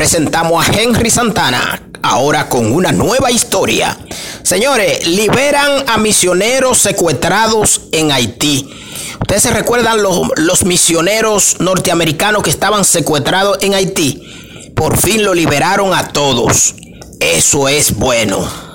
presentamos a Henry Santana, ahora con una nueva historia. Señores, liberan a misioneros secuestrados en Haití. Ustedes se recuerdan los, los misioneros norteamericanos que estaban secuestrados en Haití. Por fin lo liberaron a todos. Eso es bueno.